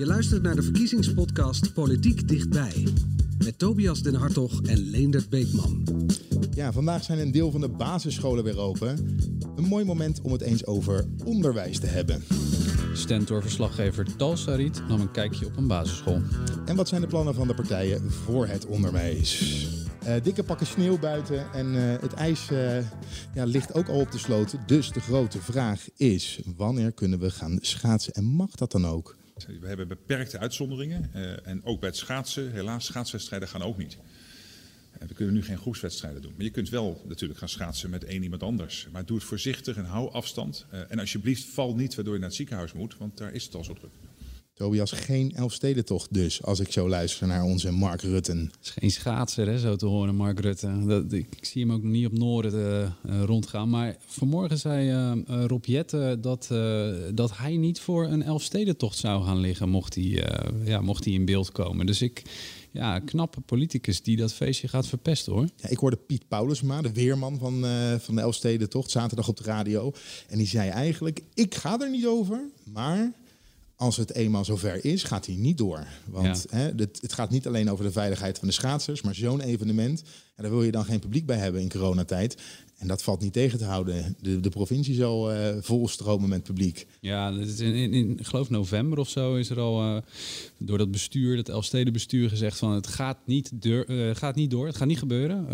Je luistert naar de verkiezingspodcast Politiek Dichtbij. Met Tobias Den Hartog en Leendert Beekman. Ja, vandaag zijn een deel van de basisscholen weer open. Een mooi moment om het eens over onderwijs te hebben. Stentor-verslaggever Tal Sarit nam een kijkje op een basisschool. En wat zijn de plannen van de partijen voor het onderwijs? Uh, dikke pakken sneeuw buiten en uh, het ijs uh, ja, ligt ook al op de sloot. Dus de grote vraag is, wanneer kunnen we gaan schaatsen en mag dat dan ook? We hebben beperkte uitzonderingen en ook bij het schaatsen, helaas schaatswedstrijden gaan ook niet. We kunnen nu geen groepswedstrijden doen. Maar je kunt wel natuurlijk gaan schaatsen met één iemand anders. Maar doe het voorzichtig en hou afstand. En alsjeblieft val niet waardoor je naar het ziekenhuis moet, want daar is het al zo druk. Tobias, geen Elfstedentocht dus, als ik zo luister naar onze Mark Rutten. Het is geen schaatser, hè, zo te horen, Mark Rutte. Dat, ik, zie hem ook niet op Noorden uh, rondgaan. Maar vanmorgen zei uh, Rob Jette dat, dat hij niet voor een Elfstedentocht zou gaan liggen... mocht hij, ja, mocht hij in beeld komen. Dus ik ja, knappe politicus die dat feestje gaat verpesten hoor. Ja, ik hoorde Piet Paulusma, de weerman van, uh, van de Elfstedentocht, zaterdag op de radio. En die zei eigenlijk, ik ga er niet over, maar als het eenmaal zover is, gaat hij niet door. Want hè, het, het, gaat niet alleen over de veiligheid van de schaatsers, maar zo'n evenement, en daar wil je dan geen publiek bij hebben in coronatijd. En dat valt niet tegen te houden. De, de provincie zal uh, volstromen met publiek. Ja, in, in, in, ik geloof november of zo is er al uh, door dat bestuur, dat Elfstedenbestuur, gezegd van het gaat niet, deur, uh, gaat niet door, het gaat niet gebeuren.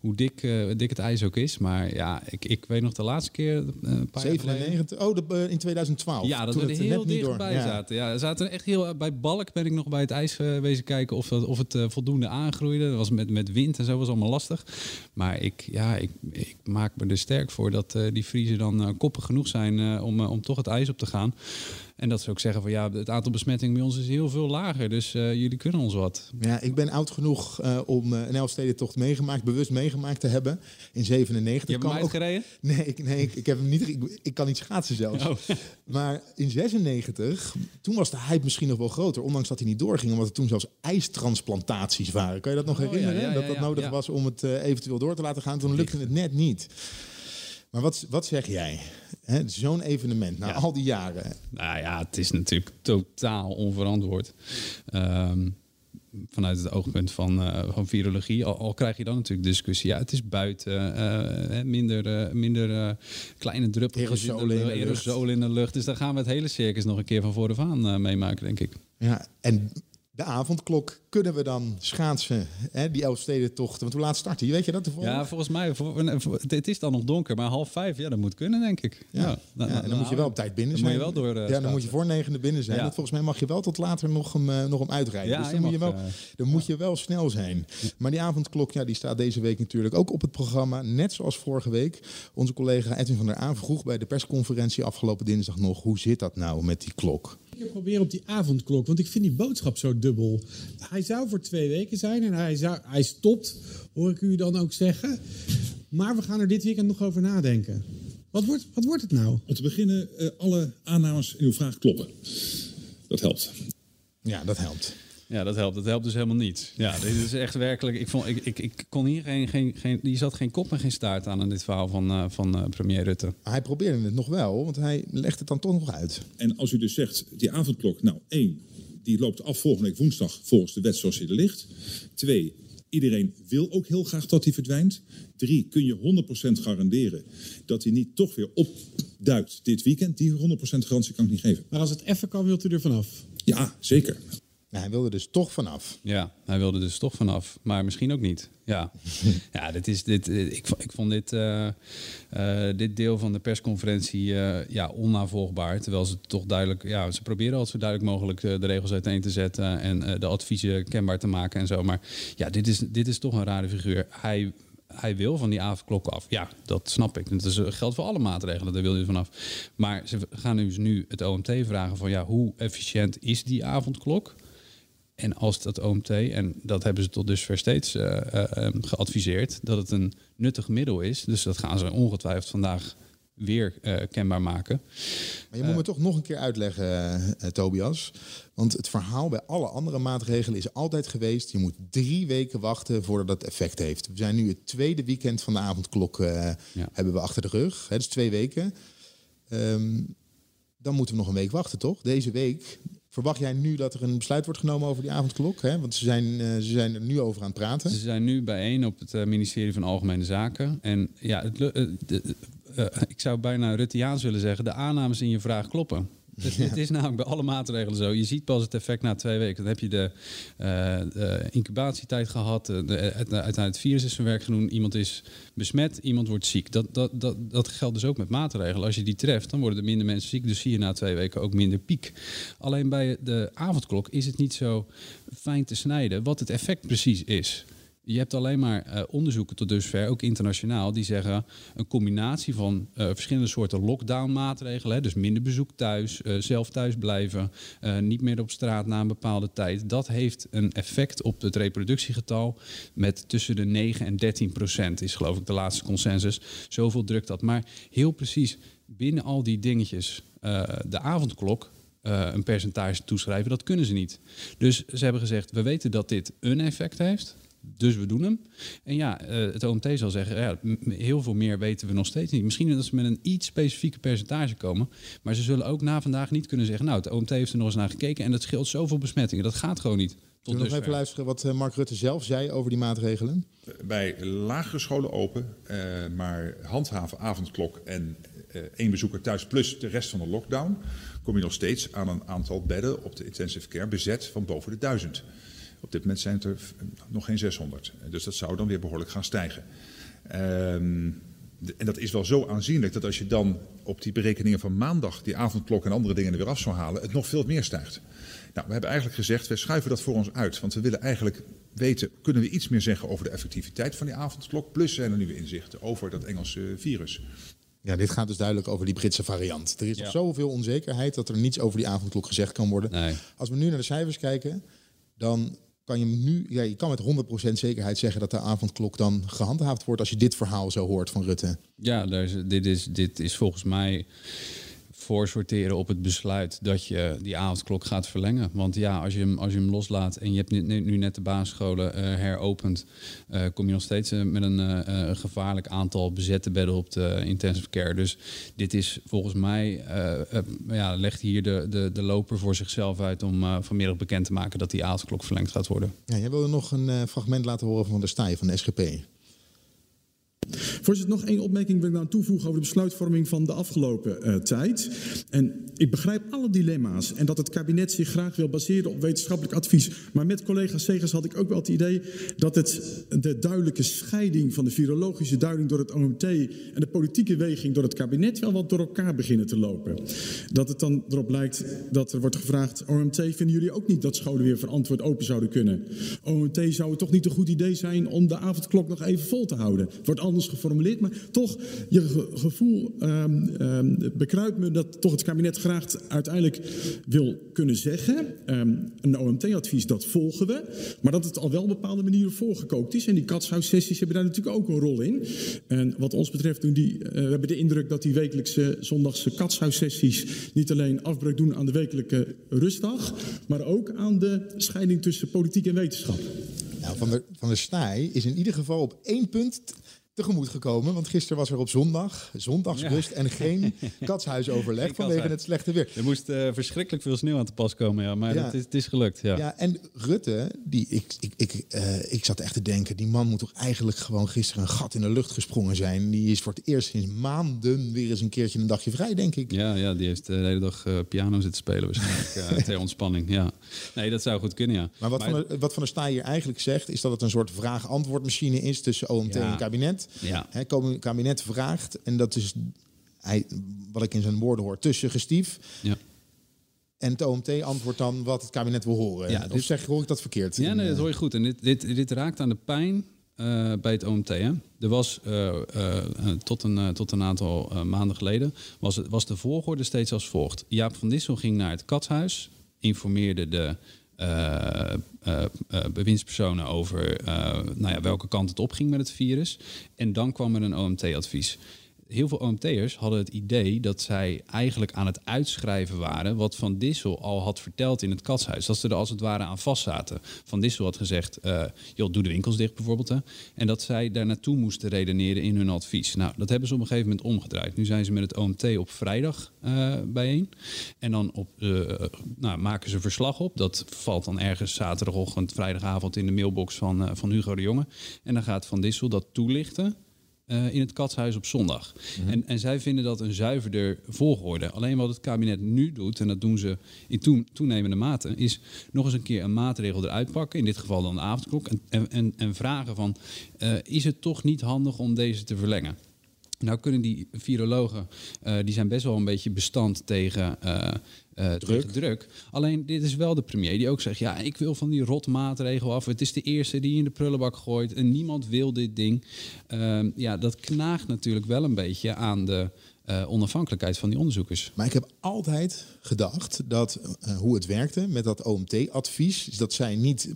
hoe dik, dik het ijs ook is. Maar ja, ik, ik weet nog de laatste keer. Een paar 97, oh, de, in 2012. Ja, dat we er heel dichtbij ja. zaten. Ja, zaten echt heel bij Balk ben ik nog bij het ijs wezen kijken of, dat, of het voldoende aangroeide. Dat was met, met wind en zo was allemaal lastig. Maar ik, ja, ik ik maak me er sterk voor dat uh, die Friesen dan uh, koppig genoeg zijn uh, om, om toch het ijs op te gaan. En dat ze ook zeggen van ja, het aantal besmettingen bij ons is heel veel lager. Dus jullie kunnen ons wat. Ja, ik ben oud genoeg om een Elfstedentocht meegemaakt, bewust meegemaakt te hebben. In 97. Je hebt hem uitgereden? Nee, ik, nee ik, ik, heb hem niet. Ik, ik, kan niet schaatsen zelfs. Oh. Maar in 96, toen was de hype misschien nog wel groter. Ondanks dat hij niet doorging, omdat er toen zelfs ijstransplantaties waren. Kan je dat nog oh, herinneren? Ja, ja, dat dat nodig was om het eventueel door te laten gaan. Toen lukte het net niet. Maar wat, wat zeg jij? Zo'n evenement na al die jaren. Nou ja, het is natuurlijk totaal onverantwoord. Um, vanuit het oogpunt van, uh, van virologie. Al, al, krijg je dan natuurlijk discussie. Ja, het is buiten, uh, minder, uh, minder kleine druppeltjes aerosol in, aerosol in de lucht. Dus daar gaan we het hele circus nog een keer van voor de aan meemaken, denk ik. Ja, en de avondklok kunnen we dan schaatsen, hè, die Elfstedentocht. Want hoe laat starten? Weet je dat toevallig? Ja, volgens mij, het is dan nog donker, maar half vijf, ja, dat moet kunnen, denk ik. Ja, ja, nou, en dan nou, moet je wel op tijd binnen zijn. Moet je wel door, uh, ja, dan moet je voor negende binnen zijn. Dat, volgens mij mag je wel tot later nog hem, uh, nog hem uitrijden. Ja, dus dan, moet, je wel, uh, dan moet je wel snel zijn. Maar die avondklok, ja, die staat deze week natuurlijk ook op het programma. Net zoals vorige week. Onze collega Edwin van der Aan vroeg bij de persconferentie afgelopen dinsdag nog... hoe zit dat nou met die klok? Ik probeer op die avondklok, want ik vind die boodschap zo dubbel. Hij zou voor twee weken zijn en hij, zou, hij stopt, hoor ik u dan ook zeggen. Maar we gaan er dit weekend nog over nadenken. Wat wordt, wat wordt het nou? Om te beginnen, uh, alle aannames in uw vraag kloppen. Dat helpt. Ja, dat helpt. Ja, dat helpt. Dat helpt dus helemaal niet. Ja, dit is echt werkelijk. Ik, vond, ik, ik, ik kon hier geen, geen, geen. Die zat geen kop en geen staart aan in dit verhaal van, uh, van uh, premier Rutte. Maar hij probeerde het nog wel, want hij legt het dan toch nog uit. En als u dus zegt, die avondklok, nou één, die loopt af volgende week woensdag volgens de wet zoals die er ligt. Twee, iedereen wil ook heel graag dat die verdwijnt. Drie, kun je 100% garanderen dat hij niet toch weer opduikt dit weekend. Die 100% garantie kan ik niet geven. Maar als het even kan, wilt u er vanaf? Ja, zeker. Hij wilde dus toch vanaf. Ja, hij wilde dus toch vanaf. Maar misschien ook niet. Ja, ja dit is, dit, ik, ik vond dit, uh, uh, dit deel van de persconferentie uh, ja, onnavolgbaar. Terwijl ze toch duidelijk, ja, ze proberen altijd zo duidelijk mogelijk de regels uiteen te zetten en de adviezen kenbaar te maken en zo. Maar ja, dit is, dit is toch een rare figuur. Hij hij wil van die avondklok af. Ja, dat snap ik. Dat is, geldt voor alle maatregelen, daar wil je vanaf. Maar ze gaan dus nu het OMT vragen van ja, hoe efficiënt is die avondklok? En als dat OMT, en dat hebben ze tot dusver steeds uh, uh, geadviseerd, dat het een nuttig middel is. Dus dat gaan ze ongetwijfeld vandaag weer uh, kenbaar maken. Maar je moet me toch nog een keer uitleggen, Tobias. Want het verhaal bij alle andere maatregelen is altijd geweest... je moet drie weken wachten voordat dat effect heeft. We zijn nu het tweede weekend van de avondklok ja. hebben we achter de rug. Hè, dus twee weken. Um, dan moeten we nog een week wachten, toch? Deze week Verwacht jij nu dat er een besluit wordt genomen over die avondklok? Hè? Want ze zijn, uh, ze zijn er nu over aan het praten. Ze zijn nu bijeen op het uh, ministerie van Algemene Zaken. En ja, het, uh, ik zou bijna Rutteaans willen zeggen: de aannames in je vraag kloppen. Dus het is namelijk bij alle maatregelen zo. Je ziet pas het effect na twee weken. Dan heb je de, uh, de incubatietijd gehad. De, de, uiteindelijk het virus is zijn werk genoemd. Iemand is besmet, iemand wordt ziek. Dat, dat, dat, dat geldt dus ook met maatregelen. Als je die treft, dan worden er minder mensen ziek. Dus zie je na twee weken ook minder piek. Alleen bij de avondklok is het niet zo fijn te snijden wat het effect precies is. Je hebt alleen maar uh, onderzoeken tot dusver, ook internationaal, die zeggen een combinatie van uh, verschillende soorten lockdown-maatregelen. Dus minder bezoek thuis, uh, zelf thuis blijven, niet meer op straat na een bepaalde tijd. Dat heeft een effect op het reproductiegetal met tussen de 9 en 13 procent, is geloof ik de laatste consensus. Zoveel drukt dat. Maar heel precies binnen al die dingetjes, de avondklok, een percentage toeschrijven, dat kunnen ze niet. Dus ze hebben gezegd, we weten dat dit een effect heeft. Dus we doen hem. En ja, uh, het OMT zal zeggen, ja, heel veel meer weten we nog steeds niet. Misschien dat ze met een iets specifieke percentage komen. Maar ze zullen ook na vandaag niet kunnen zeggen, nou, het OMT heeft er nog eens naar gekeken en dat scheelt zoveel besmettingen. Dat gaat gewoon niet. Tot nog even luisteren wat eh, Mark Rutte zelf zei over die maatregelen? Bij lagere scholen open, uh, maar handhaven avondklok en uh, één bezoeker thuis plus de rest van de lockdown, kom je nog steeds aan een aantal bedden op de intensive care bezet van boven de duizend. Op dit moment zijn het er nog geen 600. Dus dat zou dan weer behoorlijk gaan stijgen. Um, en dat is wel zo aanzienlijk dat als je dan op die berekeningen van maandag die avondklok en andere dingen er weer af zou halen, het nog veel meer stijgt. Nou, we hebben eigenlijk gezegd, we schuiven dat voor ons uit. Want we willen eigenlijk weten, kunnen we iets meer zeggen over de effectiviteit van die avondklok? Plus zijn er nieuwe inzichten over dat Engelse virus. Ja, dit gaat dus duidelijk over die Britse variant. Er is ja. nog zoveel onzekerheid dat er niets over die avondklok gezegd kan worden. Nee. Als we nu naar de cijfers kijken, dan kan je nu, ja, je kan met 100% zekerheid zeggen dat de avondklok dan gehandhaafd wordt als je dit verhaal zo hoort van Rutte. Ja, dit, is, dit is volgens mij voorsorteren op het besluit dat je die avondklok gaat verlengen. Want ja, als je hem, als je hem loslaat en je hebt nu, nu net de basisscholen uh, heropend, uh, kom je nog steeds uh, met een gevaarlijk aantal bezette bedden op de intensive care. Dus dit is volgens mij, ja, legt hier de, de, de loper voor zichzelf uit om vanmiddag bekend te maken dat die avondklok verlengd gaat worden. Ja, jij wilde nog een fragment laten horen van de Staaij van de SGP. Voorzitter, nog één opmerking wil ik nou toevoegen over de besluitvorming van de afgelopen uh, tijd. En ik begrijp alle dilemma's en dat het kabinet zich graag wil baseren op wetenschappelijk advies. Maar met collega Segers had ik ook wel het idee dat het de duidelijke scheiding van de virologische duiding door het OMT en de politieke weging door het kabinet wel wat door elkaar beginnen te lopen. Dat het dan erop lijkt dat er wordt gevraagd, OMT, vinden jullie ook niet dat scholen weer verantwoord open zouden kunnen? OMT zou het toch niet een goed idee zijn om de avondklok nog even vol te houden? Wordt geformuleerd, maar toch, je gevoel um, um, bekruipt me dat toch het kabinet graag uiteindelijk wil kunnen zeggen. Um, een OMT-advies, dat volgen we. Maar dat het al wel op bepaalde manieren voorgekookt is. En die katshuissessies hebben daar natuurlijk ook een rol in. En wat ons betreft doen die, uh, we hebben de indruk dat die wekelijkse zondagse katshuissessies niet alleen afbreuk doen aan de wekelijke rustdag, maar ook aan de scheiding tussen politiek en wetenschap. Nou, van, de, van der Staaij is in ieder geval op één punt tegemoet gekomen. Want gisteren was er op zondag, zondagsrust ja. en geen katshuisoverleg vanwege het slechte weer. Er moest uh, verschrikkelijk veel sneeuw aan te pas komen, ja, maar ja. Het, is, het, is, gelukt. Ja. ja, en Rutte, die, ik, ik, ik, uh, ik zat echt te denken, die man moet toch eigenlijk gewoon gisteren een gat in de lucht gesprongen zijn. Die is voor het eerst sinds maanden weer eens een keertje een dagje vrij, denk ik. Ja, ja die heeft de hele dag uh, piano zitten spelen waarschijnlijk ter ontspanning. Ja. Nee, dat zou goed kunnen, ja. Maar wat, maar, van, de, wat van der Staaij hier eigenlijk zegt, is dat het een soort vraag-antwoordmachine is tussen OMT en kabinet. Ja. Het kabinet vraagt, en dat is hij, wat ik in zijn woorden hoor, tussengestief. Ja. En het OMT antwoordt dan wat het kabinet wil horen. Ja, of zeg, hoor ik dat verkeerd? Ja, nee, dat hoor je goed. En dit, dit, dit raakt aan de pijn uh, bij het OMT. Hè? Er was uh, uh, tot, een, tot een aantal maanden geleden was, het, was de volgorde steeds als volgt. Jaap van Dissel ging naar het katshuis, informeerde de uh, bewindspersonen over nou ja, welke kant het opging met het virus. En dan kwam er een OMT-advies heel veel OMT'ers hadden het idee dat zij eigenlijk aan het uitschrijven waren wat Van Dissel al had verteld in het katshuis. Dat ze er als het ware aan vast zaten. Van Dissel had gezegd, uh, joh, doe de winkels dicht bijvoorbeeld. Hè. En dat zij daar naartoe moesten redeneren in hun advies. Nou, dat hebben ze op een gegeven moment omgedraaid. Nu zijn ze met het OMT op vrijdag uh, bijeen. En dan op, uh, nou, maken ze verslag op. Dat valt dan ergens zaterdagochtend, vrijdagavond in de mailbox van, van Hugo de Jonge. En dan gaat Van Dissel dat toelichten uh, in het katshuis op zondag. Mhm. en, en zij vinden dat een zuiverder volgorde. Alleen wat het kabinet nu doet, en dat doen ze in toenemende mate, is nog eens een keer een maatregel eruit pakken. In dit geval dan de avondklok. En, en, en vragen van, uh, is het toch niet handig om deze te verlengen? Nou kunnen die virologen, uh, die zijn best wel een beetje bestand tegen uh, druk. druk. Alleen dit is wel de premier die ook zegt: ja, ik wil van die rotmaatregel af. Het is de eerste die in de prullenbak gooit en niemand wil dit ding. Uh, ja, dat knaagt natuurlijk wel een beetje aan de onafhankelijkheid van die onderzoekers. Maar ik heb altijd gedacht dat hoe het werkte met dat OMT-advies, dat zij niet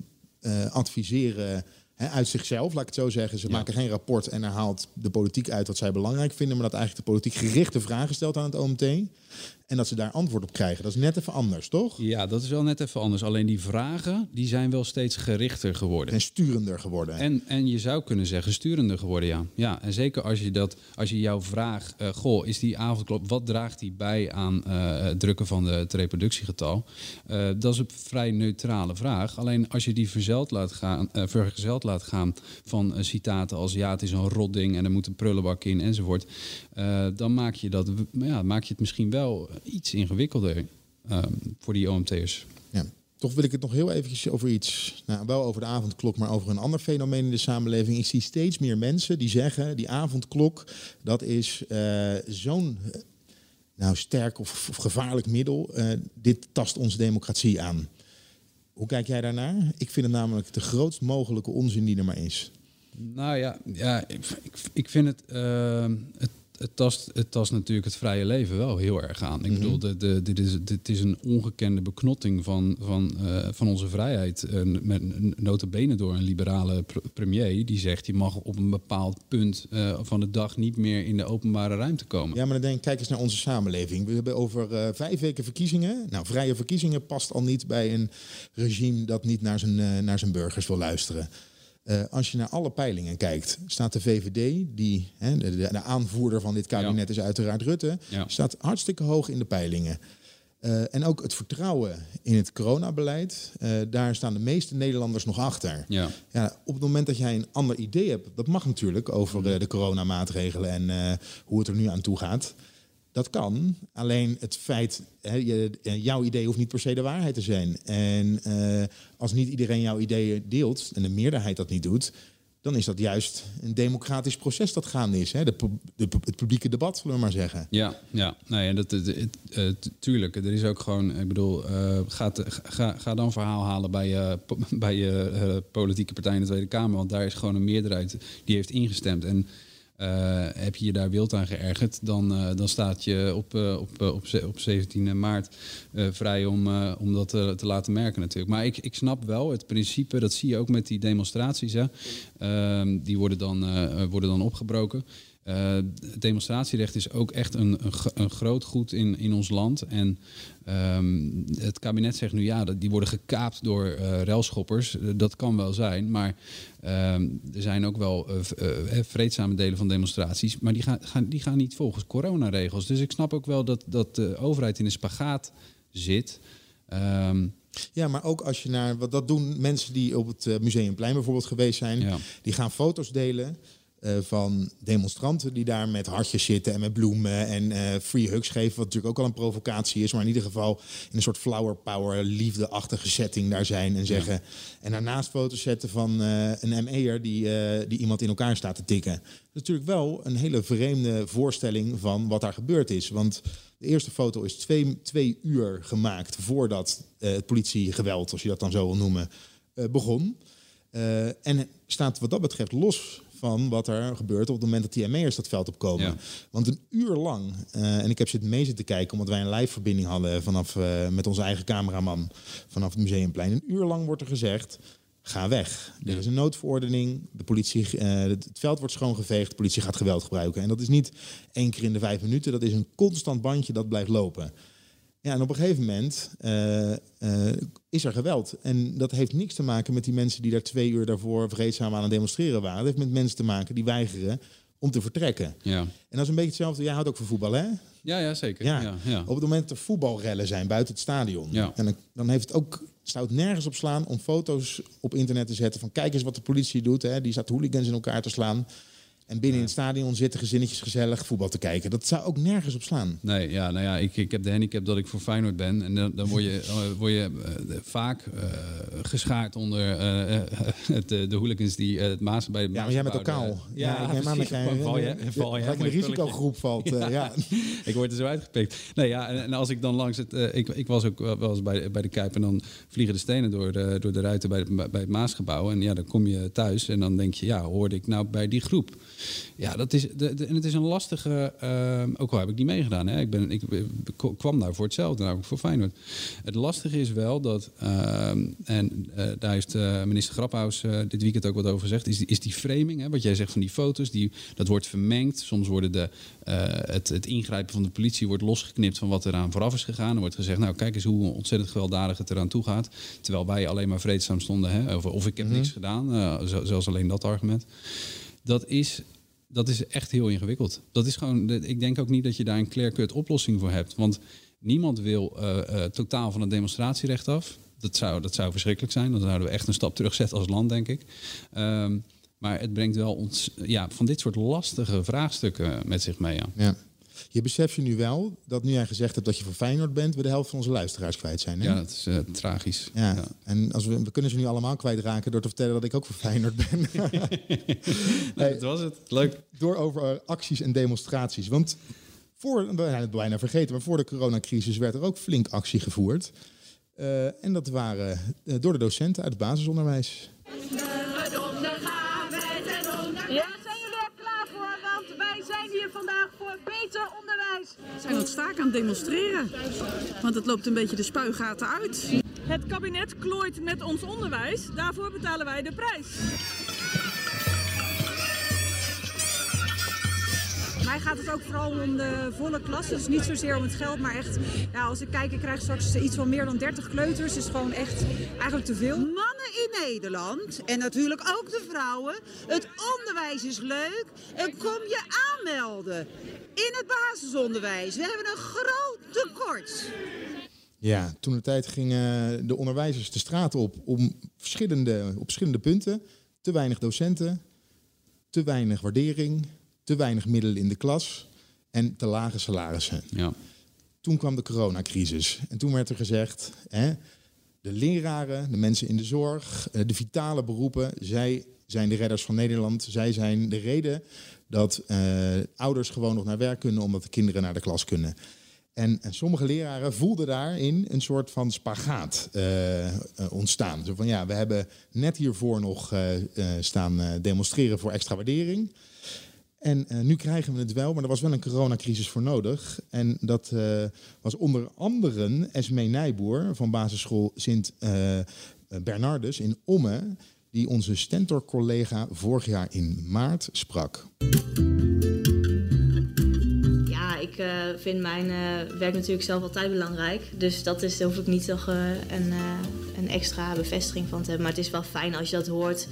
adviseren uit zichzelf, laat ik het zo zeggen. Ze maken geen rapport en er haalt de politiek uit wat zij belangrijk vinden, maar dat eigenlijk de politiek gerichte vragen stelt aan het OMT. En dat ze daar antwoord op krijgen. Dat is net even anders, toch? Ja, dat is wel net even anders. Alleen die vragen, die zijn wel steeds gerichter geworden. En sturender geworden. En, en je zou kunnen zeggen sturender geworden, ja. Ja, en zeker als je, dat, als je jouw vraag... Uh, goh, is die avondklok, wat draagt die bij aan uh, het drukken van de, het reproductiegetal? Uh, dat is een vrij neutrale vraag. Alleen als je die verzeld laat gaan, vergezeld laat gaan van citaten als... ja, het is een rotding en er moet een prullenbak in enzovoort... dan maak je, dat, ja, maak je het misschien wel iets ingewikkelder um, voor die OMT'ers. Ja. Toch wil ik het nog heel eventjes over iets, nou, wel over de avondklok, maar over een ander fenomeen in de samenleving. Ik zie steeds meer mensen die zeggen, die avondklok, dat is uh, zo'n nou, sterk of, of gevaarlijk middel. Uh, dit tast onze democratie aan. Hoe kijk jij daarnaar? Ik vind het namelijk de grootst mogelijke onzin die er maar is. Nou ja, ja ik, ik vind het, uh, het het tast, het tast natuurlijk het vrije leven wel heel erg aan. Ik mhm. bedoel, de, de, dit, is, dit is een ongekende beknotting van, van, uh, van onze vrijheid. Uh, met notabene door een liberale premier die zegt... je mag op een bepaald punt uh, van de dag niet meer in de openbare ruimte komen. Ja, maar dan denk ik, kijk eens naar onze samenleving. We hebben over vijf weken verkiezingen. Nou, vrije verkiezingen past al niet bij een regime... dat niet naar zijn, naar zijn burgers wil luisteren. Uh, als je naar alle peilingen kijkt, staat de VVD, die hè, de, de, aanvoerder van dit kabinet ja. is uiteraard Rutte, ja. staat hartstikke hoog in de peilingen. Uh, en ook het vertrouwen in het coronabeleid, uh, daar staan de meeste Nederlanders nog achter. Ja. Ja, op het moment dat jij een ander idee hebt, dat mag natuurlijk over uh, de coronamaatregelen en hoe het er nu aan toe gaat. Dat kan, alleen het feit, hè, eh, jouw idee hoeft niet per se de waarheid te zijn. En uh, als niet iedereen jouw ideeën deelt en de meerderheid dat niet doet, dan is dat juist een democratisch proces dat gaande is. Hè? De, het publieke debat, zullen we maar zeggen. Ja, ja. Nou ja dat, tuurlijk. Er is ook gewoon, ik bedoel, uh, ga, ga, ga dan verhaal halen bij je, bij je politieke partij in de Tweede Kamer. Want daar is gewoon een meerderheid die heeft ingestemd. En uh, heb je je daar wild aan geërgerd, dan, uh, dan staat je op, uh, op, op, op 17 maart vrij om, om dat te, te, laten merken natuurlijk. Maar ik, ik snap wel het principe, dat zie je ook met die demonstraties. Hè. Ehm, die worden dan, worden dan opgebroken. Uh, het demonstratierecht is ook echt een, een, een, groot goed in, in ons land. En um, het kabinet zegt nu ja, die worden gekaapt door uh, relschoppers. Uh, dat kan wel zijn, maar um, er zijn ook wel vreedzame delen van demonstraties. Maar die gaan, gaan, die gaan niet volgens coronaregels. Dus ik snap ook wel dat, dat de overheid in een spagaat zit. Um, ja, maar ook als je naar wat dat doen mensen die op het Museumplein bijvoorbeeld geweest zijn, ja. die gaan foto's delen. Uh, van demonstranten die daar met hartjes zitten en met bloemen en uh, free hugs geven, wat natuurlijk ook al een provocatie is, maar in ieder geval in een soort flower power, liefdeachtige setting daar zijn en zeggen. Ja. En daarnaast foto's zetten van uh, een ME'er die, die iemand in elkaar staat te tikken. Natuurlijk wel een hele vreemde voorstelling van wat daar gebeurd is. Want de eerste foto is twee, twee uur gemaakt voordat het politiegeweld, als je dat dan zo wil noemen, begon. en staat wat dat betreft los van wat er gebeurt op het moment dat die ME'ers dat veld opkomen. Ja. Want een uur lang, eh, en ik heb zitten mee zitten kijken... omdat wij een live verbinding hadden vanaf, eh, met onze eigen cameraman... vanaf het Museumplein. Een uur lang wordt er gezegd, ga weg. Er is een noodverordening, de politie, eh, het het veld wordt schoongeveegd... de politie gaat geweld gebruiken. En dat is niet één keer in de vijf minuten, dat is een constant bandje dat blijft lopen. Ja, en op een gegeven moment eh, eh, is er geweld. En dat heeft niks te maken met die mensen die daar twee uur daarvoor vreedzaam aan het demonstreren waren. Dat heeft met mensen te maken die weigeren om te vertrekken. Ja, En dat is een beetje hetzelfde. Jij houdt ook van voetbal, hè? ja, ja zeker. Ja. Ja. Ja, Op het moment dat er voetbalrellen zijn buiten het stadion. Ja. En dan, dan heeft het ook, zou het nergens op slaan om foto's op internet te zetten van kijk eens wat de politie doet. Hè? Die staat hooligans in elkaar te slaan. En binnen in het stadion zitten gezinnetjes gezellig voetbal te kijken. Dat zou ook nergens op slaan. Nee, ja, nou ja, ik, ik heb de handicap dat ik voor Feyenoord ben. En dan, dan word je, dan word je eh, vaak eh, geschaard onder eh, eh, het, de hooligans die eh, het Maas bij Ja, maar jij bent ook kaal. eh, Ja, ik aan dat val je, val je in de risicogroep valt. eh, ja. ik word er zo uitgepikt. Nee, ja, en, en als ik dan langs het... eh, ik, ik was ook wel eens bij, bij de Kuip en dan vliegen de stenen door de, door de ruiten bij, bij bij het Maasgebouw. En ja, dan kom je thuis en dan denk je, ja, hoorde ik nou bij die groep? Ja, dat is... De, de- en het is een lastige... eh, ook al heb ik niet meegedaan, hè. Ik, ben, ik kwam daar voor hetzelfde, namelijk voor Feyenoord. Het lastige is wel dat... eh, en eh, daar heeft eh, minister Graphaus eh, dit weekend ook wat over gezegd... is, die- is die framing, hè, wat jij zegt van die foto's, die, dat wordt vermengd. Soms worden de, het, het ingrijpen van de politie wordt losgeknipt van wat eraan vooraf is gegaan. Er wordt gezegd, nou kijk eens hoe ontzettend gewelddadig het eraan toe gaat. Terwijl wij alleen maar vreedzaam stonden. Hè? Of, of ik heb niks gedaan, zelfs alleen dat argument. Dat is, dat is echt heel ingewikkeld. Dat is gewoon, ik denk ook niet dat je daar een clear-cut oplossing voor hebt. Want niemand wil eh, eh, totaal van het demonstratierecht af. Dat zou, dat zou verschrikkelijk zijn. Dan zouden we echt een stap terugzetten als land, denk ik. Ehm, maar het brengt wel ons, ja, van dit soort lastige vraagstukken met zich mee. Ja. Ja. Je beseft je nu wel dat nu jij gezegd hebt dat je voor Feyenoord bent, we de helft van onze luisteraars kwijt zijn. Hè? Ja, dat is eh, tragisch. Ja, Ja. en als we, we kunnen ze nu allemaal kwijtraken door te vertellen dat ik ook voor Feyenoord ben. Nee, dat was het. Leuk. door over eh, acties en demonstraties. Want voor, we zijn het bijna vergeten, maar voor de coronacrisis werd er ook flink actie gevoerd. Eh, en dat waren eh, door de docenten uit het basisonderwijs. Zijn aan het staken aan het demonstreren. Want het loopt een beetje de spuigaten uit. Het kabinet klooit met ons onderwijs. Daarvoor betalen wij de prijs. Mij gaat het ook vooral om de volle klas. Dus niet zozeer om het geld, maar echt... Ja, als ik kijk, ik krijg straks iets van meer dan 30 kleuters. is gewoon echt eigenlijk te veel. Mannen in Nederland, en natuurlijk ook de vrouwen, het onderwijs is leuk en kom je aanmelden in het basisonderwijs. We hebben een groot tekort. Ja, toen de tijd gingen de onderwijzers de straat op om verschillende, op verschillende punten. Te weinig docenten, te weinig waardering, te weinig middelen in de klas en te lage salarissen. Ja. Toen kwam de coronacrisis en toen werd er gezegd, hè, de leraren, de mensen in de zorg, eh, de vitale beroepen, zij zijn de redders van Nederland. Zij zijn de reden dat eh, ouders gewoon nog naar werk kunnen omdat de kinderen naar de klas kunnen. En, en sommige leraren voelden daarin een soort van spagaat eh, ontstaan. Zo van ja, we hebben net hiervoor nog staan demonstreren voor extra waardering. En eh, nu krijgen we het wel, maar er was wel een coronacrisis voor nodig. En dat eh, was onder andere Esmee Nijboer van basisschool Sint eh, Bernardus in Ommen... die onze Stentor-collega vorig jaar in maart sprak. Ik eh, vind mijn eh, werk natuurlijk zelf altijd belangrijk. Dus dat is, hoef ik niet nog eh, een, een extra bevestiging van te hebben. Maar het is wel fijn als je dat hoort.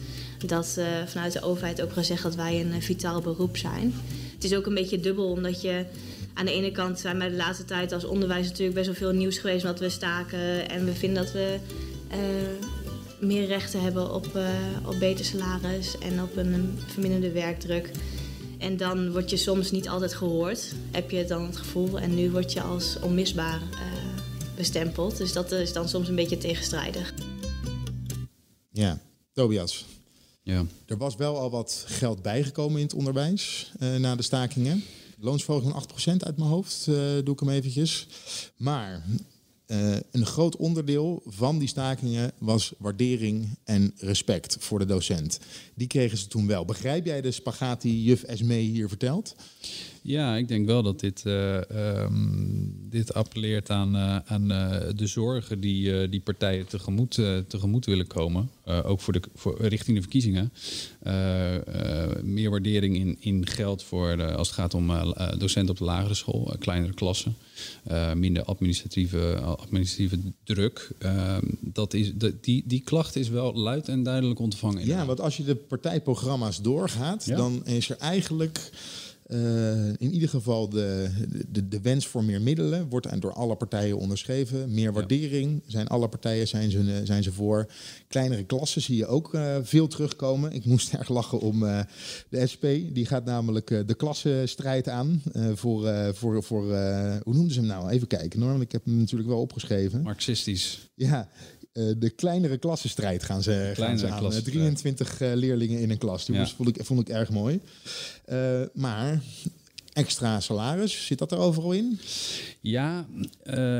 Dat vanuit de overheid ook gezegd dat wij een vitaal beroep zijn. Het is ook een beetje dubbel, omdat je aan de ene kant zijn wij de laatste tijd als onderwijs natuurlijk best wel veel nieuws geweest omdat we staken. En we vinden dat we meer rechten hebben op, op beter salaris en op een verminderde werkdruk. En dan word je soms niet altijd gehoord, heb je dan het gevoel. En nu word je als onmisbaar eh, bestempeld. Dus dat is dan soms een beetje tegenstrijdig. Ja, Tobias. Ja. Er was wel al wat geld bijgekomen in het onderwijs eh, na de stakingen. Loonsverhoging van 8% uit mijn hoofd, eh, doe ik hem eventjes. Maar eh, een groot onderdeel van die stakingen was waardering en respect voor de docent. Die kregen ze toen wel. Begrijp jij de spagaat juf Esmee hier vertelt? Ja, ik denk wel dat dit, uh, um, dit appelleert aan, uh, aan uh, de zorgen die, die partijen tegemoet, tegemoet willen komen. ook voor de, voor, richting de verkiezingen. meer waardering in, in geld voor de, als het gaat om docenten op de lagere school, kleinere klassen. minder administratieve, administratieve druk. Ehm, dat is, die, die klacht is wel luid en duidelijk ontvangen. Ja, want als je de partijprogramma's doorgaat, ja. dan is er eigenlijk. Uh, in ieder geval de, de, de, wens voor meer middelen wordt door alle partijen onderschreven. Meer waardering zijn alle partijen zijn ze, zijn ze voor. Kleinere klassen zie je ook uh, veel terugkomen. Ik moest erg lachen om uh, de SP. Die gaat namelijk de klassenstrijd aan. voor, voor, voor hoe noemden ze hem nou? Even kijken. Norm, ik heb hem natuurlijk wel opgeschreven. Marxistisch. Ja, uh, de kleinere klassenstrijd gaan ze, gaan ze aan. 23 uh, leerlingen in een klas. Die ja. vond, ik, vond ik erg mooi. Uh, maar extra salaris, zit dat er overal in? Ja,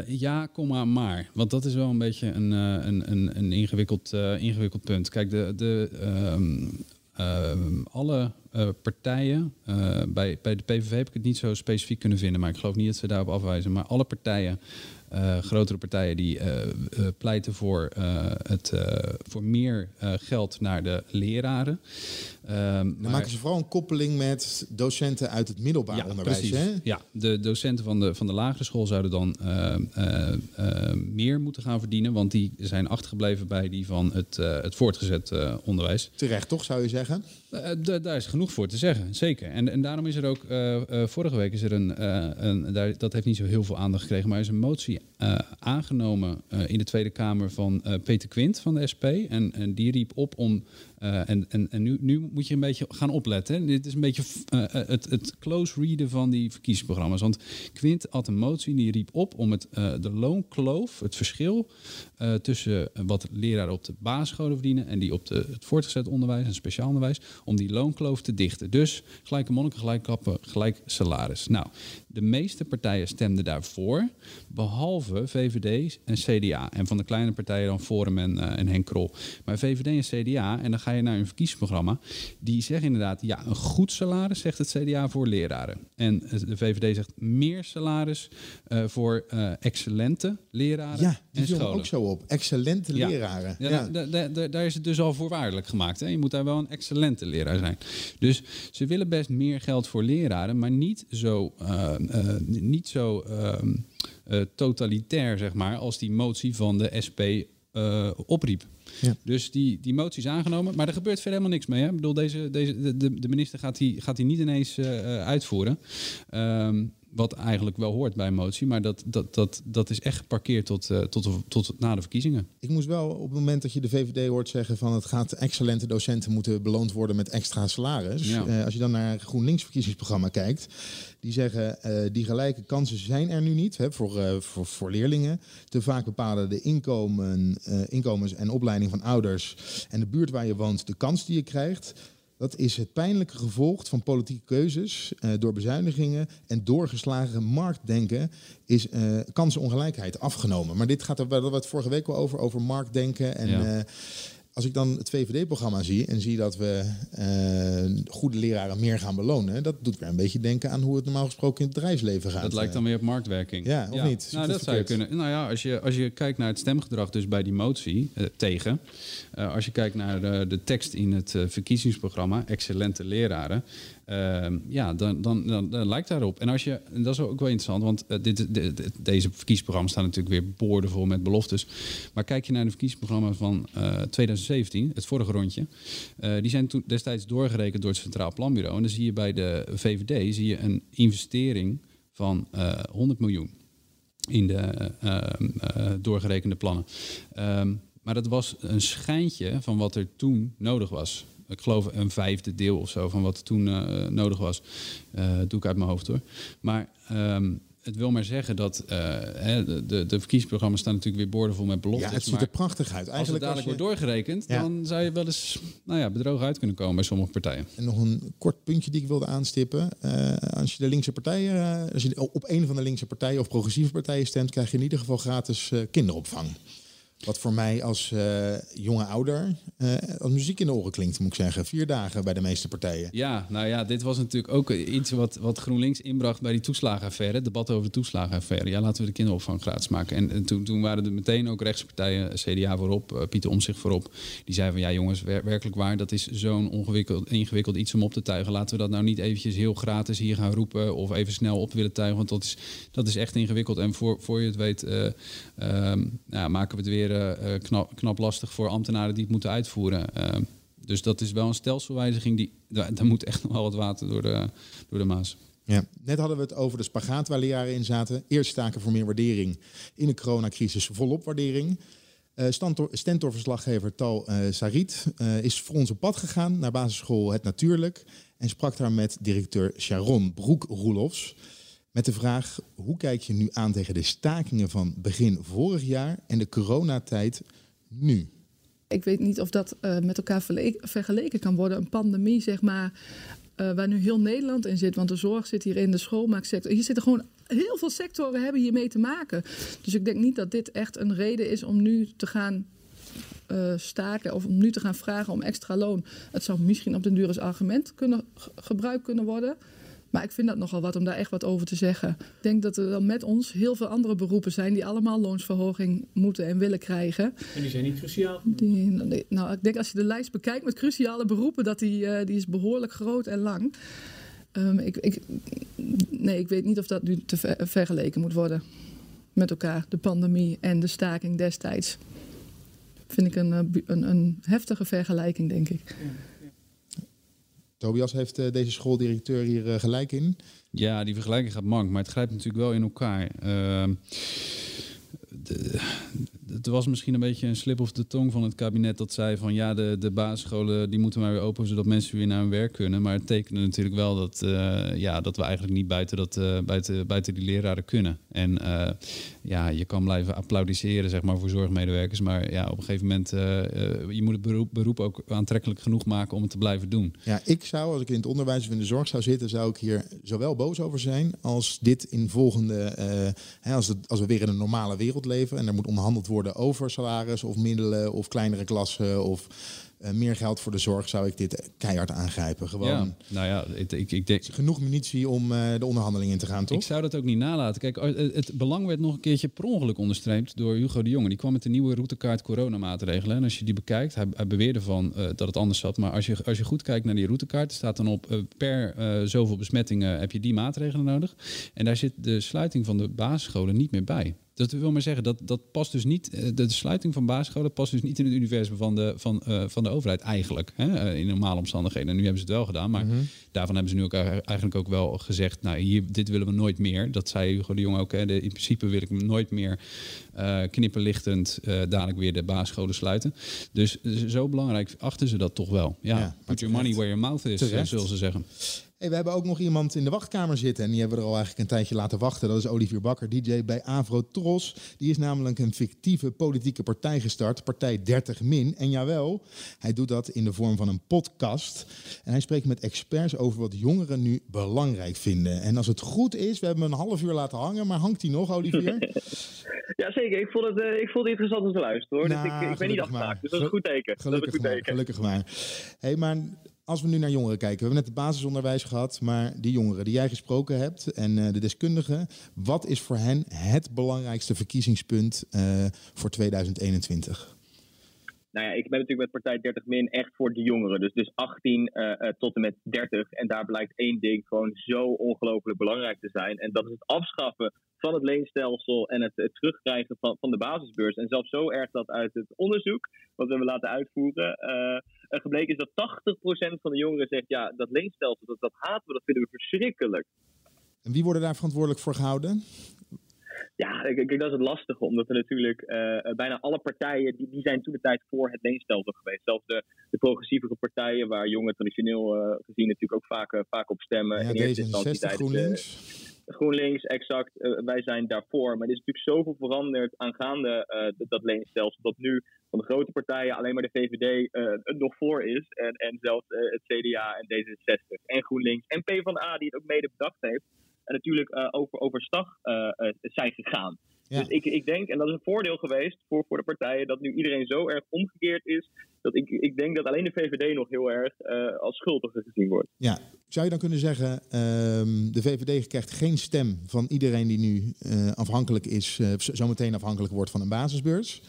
ja, komma, maar. Want dat is wel een beetje een, een, een, een ingewikkeld, ingewikkeld punt. Kijk, de, de, um, uh, alle uh, partijen, uh, bij, bij de PVV heb ik het niet zo specifiek kunnen vinden, maar ik geloof niet dat ze daarop afwijzen. Maar alle partijen uh, grotere partijen die uh, uh, pleiten voor, het, voor meer geld naar de leraren. Um, dan maar... maken ze vooral een koppeling met docenten uit het middelbaar ja, onderwijs. Precies. Hè? Ja, de docenten van de, van de lagere school zouden dan meer moeten gaan verdienen, want die zijn achtergebleven bij die van het, het voortgezet onderwijs. Terecht toch, zou je zeggen? daar is genoeg voor te zeggen, zeker. En, en daarom is er ook, vorige week is er een, een daar, dat heeft niet zo heel veel aandacht gekregen, maar er is een motie aangenomen in de Tweede Kamer van Peter Quint van de SP. En, en die riep op om. en en, en nu, nu moet je een beetje gaan opletten. Dit is een beetje het, het close readen van die verkiezingsprogramma's. Want Quint had een motie die riep op om het, de loonkloof, het verschil tussen wat leraren op de basisscholen verdienen en die op het voortgezet onderwijs en speciaal onderwijs, om die loonkloof te dichten. Dus gelijke monniken, gelijk kappen, gelijk salaris. Nou, de meeste partijen stemden daarvoor, behalve VVD en CDA. En van de kleine partijen dan Forum en, uh, en Henk Krol. Maar VVD en CDA, en dan ga je naar een verkiezingsprogramma, die zeggen inderdaad, ja, een goed salaris zegt het CDA voor leraren. En de VVD zegt meer salaris uh, voor uh, excellente leraren ja, die en ook zo op. Excellente ja. leraren. Ja, ja. Da, da, da, daar is het dus al voorwaardelijk gemaakt. Hè? Je moet daar wel een excellente leraar zijn. Dus ze willen best meer geld voor leraren, maar niet zo, uh, niet zo uh, totalitair, zeg maar, als die motie van de SP opriep. Ja. Dus die, die motie is aangenomen, maar er gebeurt verder helemaal niks mee. Hè? Ik bedoel, deze, deze, de, de minister gaat die, gaat die niet ineens uitvoeren. Um, wat eigenlijk wel hoort bij een motie, maar dat, dat, dat, dat is echt geparkeerd tot, uh, tot, tot na de verkiezingen. Ik moest wel op het moment dat je de VVD hoort zeggen van het gaat excellente docenten moeten beloond worden met extra salaris. Ja. Uh, als je dan naar GroenLinks verkiezingsprogramma kijkt, die zeggen uh, die gelijke kansen zijn er nu niet hè, voor, voor, voor leerlingen. Te vaak bepalen de inkomen, inkomens en opleiding van ouders en de buurt waar je woont de kans die je krijgt. Dat is het pijnlijke gevolg van politieke keuzes uh, door bezuinigingen en doorgeslagen marktdenken is uh, kansenongelijkheid afgenomen. Maar dit gaat er, we het vorige week al over, over marktdenken en ja. uh, als ik dan het VVD-programma zie en zie dat we uh, goede leraren meer gaan belonen, dat doet weer een beetje denken aan hoe het normaal gesproken in het bedrijfsleven gaat. Dat lijkt dan weer op marktwerking. Ja, of ja. niet? Nou, dat, zou je kunnen. Nou ja, als je, als je kijkt naar het stemgedrag dus bij die motie uh, tegen, uh, als je kijkt naar de, de tekst in het verkiezingsprogramma, excellente leraren, uh, ja, dan, dan, dan, lijkt daarop. En als je, en dat is ook wel interessant, want uh, dit, deze verkiezingsprogramma's staan natuurlijk weer boordevol met beloftes. Maar kijk je naar de verkiezingsprogramma's van uh, 2017, het vorige rondje, die zijn toen destijds doorgerekend door het Centraal Planbureau. En dan zie je bij de VVD zie je een investering van 100 miljoen in de doorgerekende plannen. Um, maar dat was een schijntje van wat er toen nodig was ik geloof een vijfde deel of zo van wat toen uh, nodig was. Uh, doe ik uit mijn hoofd hoor. Maar um, het wil maar zeggen dat uh, hè, de, de, de verkiezingsprogramma's staan natuurlijk weer boordevol met beloftes. Ja, het ziet er prachtig uit. Eigenlijk als het dadelijk je... wordt doorgerekend, ja. dan zou je wel eens nou ja, bedrogen uit kunnen komen bij sommige partijen. En nog een kort puntje die ik wilde aanstippen. Uh, als je de linkse partijen, uh, als je op een van de linkse partijen of progressieve partijen stemt, krijg je in ieder geval gratis kinderopvang. Wat voor mij als uh, jonge ouder uh, als muziek in de oren klinkt, moet ik zeggen. Vier dagen bij de meeste partijen. Ja, nou ja, dit was natuurlijk ook iets wat, wat GroenLinks inbracht bij die toeslagenaffaire. debat over de toeslagenaffaire. Ja, laten we de kinderopvang gratis maken. En, en toen, toen waren er meteen ook rechtse partijen, CDA voorop, Pieter Omzicht voorop. Die zeiden van ja jongens, wer werkelijk waar, dat is zo'n ingewikkeld iets om op te tuigen. Laten we dat nou niet eventjes heel gratis hier gaan roepen of even snel op willen tuigen. Want dat is, dat is echt ingewikkeld. En voor, voor je het weet nou, maken we het weer uh, knap, lastig voor ambtenaren die het moeten uitvoeren. Uh, dus dat is wel een stelselwijziging. Die, daar, moet echt nog wel wat water door de, door de Maas. Ja, net hadden we het over de spagaat waar leraren in zaten. Eerst staken voor meer waardering. In de coronacrisis volop waardering. Uh, Stentor-verslaggever Tal uh, Sarit is voor ons op pad gegaan naar basisschool Het Natuurlijk. En sprak daar met directeur Sharon Broek-Roelofs. Met de vraag, hoe kijk je nu aan tegen de stakingen van begin vorig jaar en de coronatijd nu? Ik weet niet of dat uh, met elkaar vergeleken kan worden. Een pandemie, zeg maar, uh, waar nu heel Nederland in zit. Want de zorg zit hier in, de schoolmaaksector. Hier zitten gewoon heel veel sectoren hebben hiermee te maken. Dus ik denk niet dat dit echt een reden is om nu te gaan uh, staken of om nu te gaan vragen om extra loon. Het zou misschien op den duur als argument kunnen, gebruikt kunnen worden. Maar ik vind dat nogal wat om daar echt wat over te zeggen. Ik denk dat er dan met ons heel veel andere beroepen zijn die allemaal loonsverhoging moeten en willen krijgen. En die zijn niet cruciaal? Die, nou, ik denk als je de lijst bekijkt met cruciale beroepen, dat die, uh, die is behoorlijk groot en lang. Um, ik, ik, nee, ik weet niet of dat nu te ver, vergeleken moet worden met elkaar. De pandemie en de staking destijds. Vind ik een, een, een heftige vergelijking, denk ik. Ja. Tobias heeft uh, deze schooldirecteur hier uh, gelijk in. Ja, die vergelijking gaat mank, maar het grijpt natuurlijk wel in elkaar. Uh, het was misschien een beetje een slip of de tong van het kabinet dat zei van ja, de, de basisscholen die moeten maar weer open zodat mensen weer naar hun werk kunnen. Maar het tekende natuurlijk wel dat, uh, ja, dat we eigenlijk niet buiten, dat, uh, buiten, buiten die leraren kunnen. En uh, ja, je kan blijven applaudisseren zeg maar, voor zorgmedewerkers, maar ja, op een gegeven moment je moet het beroep, beroep ook aantrekkelijk genoeg maken om het te blijven doen. Ja, ik zou, als ik in het onderwijs of in de zorg zou zitten, zou ik hier zowel boos over zijn als dit in volgende, hè, als, het, als we weer in een normale wereld leven en er moet onderhandeld worden over salaris of middelen of kleinere klassen of uh, meer geld voor de zorg, zou ik dit keihard aangrijpen. Gewoon. Ja, nou ja, ik, ik, ik denk... Genoeg munitie om uh, de onderhandeling in te gaan, toch? Ik zou dat ook niet nalaten. Kijk, het belang werd nog een keertje per ongeluk onderstreept door Hugo de Jonge. Die kwam met de nieuwe routekaart coronamaatregelen. En als je die bekijkt, hij, hij beweerde van uh, dat het anders zat. Maar als je, als je goed kijkt naar die routekaart, staat dan op per zoveel besmettingen heb je die maatregelen nodig. En daar zit de sluiting van de basisscholen niet meer bij. Dat wil maar zeggen, dat, dat past dus niet, de, de sluiting van basisscholen past dus niet in het universum van de, van, uh, van de overheid eigenlijk. Hè, in normale omstandigheden. En nu hebben ze het wel gedaan, maar mm -hmm. daarvan hebben ze nu ook eigenlijk ook wel gezegd, nou hier, dit willen we nooit meer. Dat zei Hugo de Jong ook, hè, de, in principe wil ik nooit meer uh, knipperlichtend uh, dadelijk weer de basisscholen sluiten. Dus zo belangrijk achten ze dat toch wel. Ja, ja put your money where your mouth is, zullen ze zeggen. Hey, we hebben ook nog iemand in de wachtkamer zitten. En die hebben we er al eigenlijk een tijdje laten wachten. Dat is Olivier Bakker, DJ bij Avro Tros. Die is namelijk een fictieve politieke partij gestart. Partij 30 Min. En jawel, hij doet dat in de vorm van een podcast. En hij spreekt met experts over wat jongeren nu belangrijk vinden. En als het goed is, we hebben hem een half uur laten hangen. Maar hangt hij nog, Olivier? ja, zeker. Ik vond het, uh, ik vond het interessant om te luisteren. Hoor. Nou, dus ik, ik ben niet afgemaakt. Dus dat is een goed teken. Gelukkig, dat is een goed teken. gelukkig maar. Hey, maar als we nu naar jongeren kijken, we hebben net het basisonderwijs gehad, maar die jongeren die jij gesproken hebt en uh, de deskundigen, wat is voor hen het belangrijkste verkiezingspunt uh, voor 2021? Nou ja, ik ben natuurlijk met partij 30 min echt voor de jongeren. Dus, dus 18 uh, tot en met 30. En daar blijkt één ding gewoon zo ongelooflijk belangrijk te zijn. En dat is het afschaffen van het leenstelsel en het, terugkrijgen van, van de basisbeurs. En zelfs zo erg dat uit het onderzoek, wat we hebben laten uitvoeren, gebleken is dat 80% van de jongeren zegt: ja, dat leenstelsel, dat, dat haten we, dat vinden we verschrikkelijk. En wie worden daar verantwoordelijk voor gehouden? Ja, kijk, dat is het lastige, omdat er natuurlijk uh, bijna alle partijen, die, die zijn toen de tijd voor het leenstelsel geweest. Zelfs de, de progressievere partijen, waar jongeren traditioneel uh, gezien natuurlijk ook vaak, vaak op stemmen. Ja, in eerste instantie tijdens, GroenLinks. GroenLinks, exact, uh, wij zijn daarvoor. Maar er is natuurlijk zoveel veranderd aangaande uh, dat leenstelsel. Dat nu van de grote partijen alleen maar de VVD uh, nog voor is. En, en zelfs het CDA en D66 en GroenLinks en PvdA die het ook mede bedacht heeft. En natuurlijk over, overstag zijn gegaan. Dus ik, ik denk, en dat is een voordeel geweest voor, voor de partijen, dat nu iedereen zo erg omgekeerd is. Dat ik, ik denk dat alleen de VVD nog heel erg uh, als schuldige gezien wordt. Ja, zou je dan kunnen zeggen, um, de VVD krijgt geen stem van iedereen die nu uh, afhankelijk is, uh, zometeen afhankelijk wordt van een basisbeurs?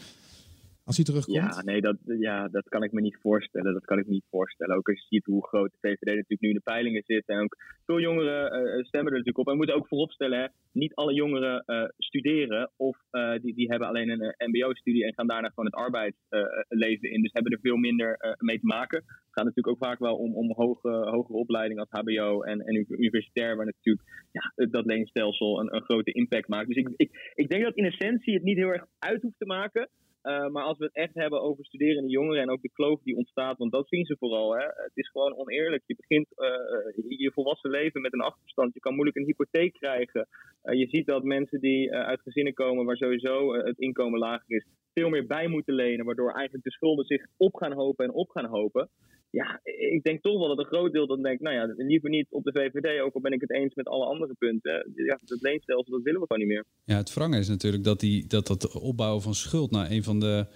Als hij terugkomt? Ja, nee, dat, ja, dat kan ik me niet voorstellen. Dat kan ik me niet voorstellen. Ook als je ziet hoe groot de VVD natuurlijk nu in de peilingen zit. En ook veel jongeren uh, stemmen er natuurlijk op. En we moeten ook vooropstellen, hè, niet alle jongeren uh, studeren. Of die, die hebben alleen een mbo-studie en gaan daarna gewoon het arbeidsleven in. Dus hebben er veel minder mee te maken. Het gaat natuurlijk ook vaak wel om, om hoge, hogere opleiding als hbo en, en universitair. Waar natuurlijk ja, dat leenstelsel een, een grote impact maakt. Dus ik, ik, ik denk dat in essentie het niet heel erg uit hoeft te maken. Uh, maar als we het echt hebben over studerende jongeren en ook de kloof die ontstaat, want dat zien ze vooral. Hè? Het is gewoon oneerlijk. Je begint uh, je volwassen leven met een achterstand. Je kan moeilijk een hypotheek krijgen. Uh, je ziet dat mensen die uit gezinnen komen waar sowieso het inkomen lager is, veel meer bij moeten lenen, waardoor eigenlijk de schulden zich op gaan hopen en op gaan hopen ja, ik denk toch wel dat een groot deel dan denkt, nou ja, liever niet op de VVD, ook al ben ik het eens met alle andere punten. Ja, het leenstelsel, dat willen we gewoon niet meer. Ja, het wrange is natuurlijk dat, die, dat dat opbouwen van schuld nou een van de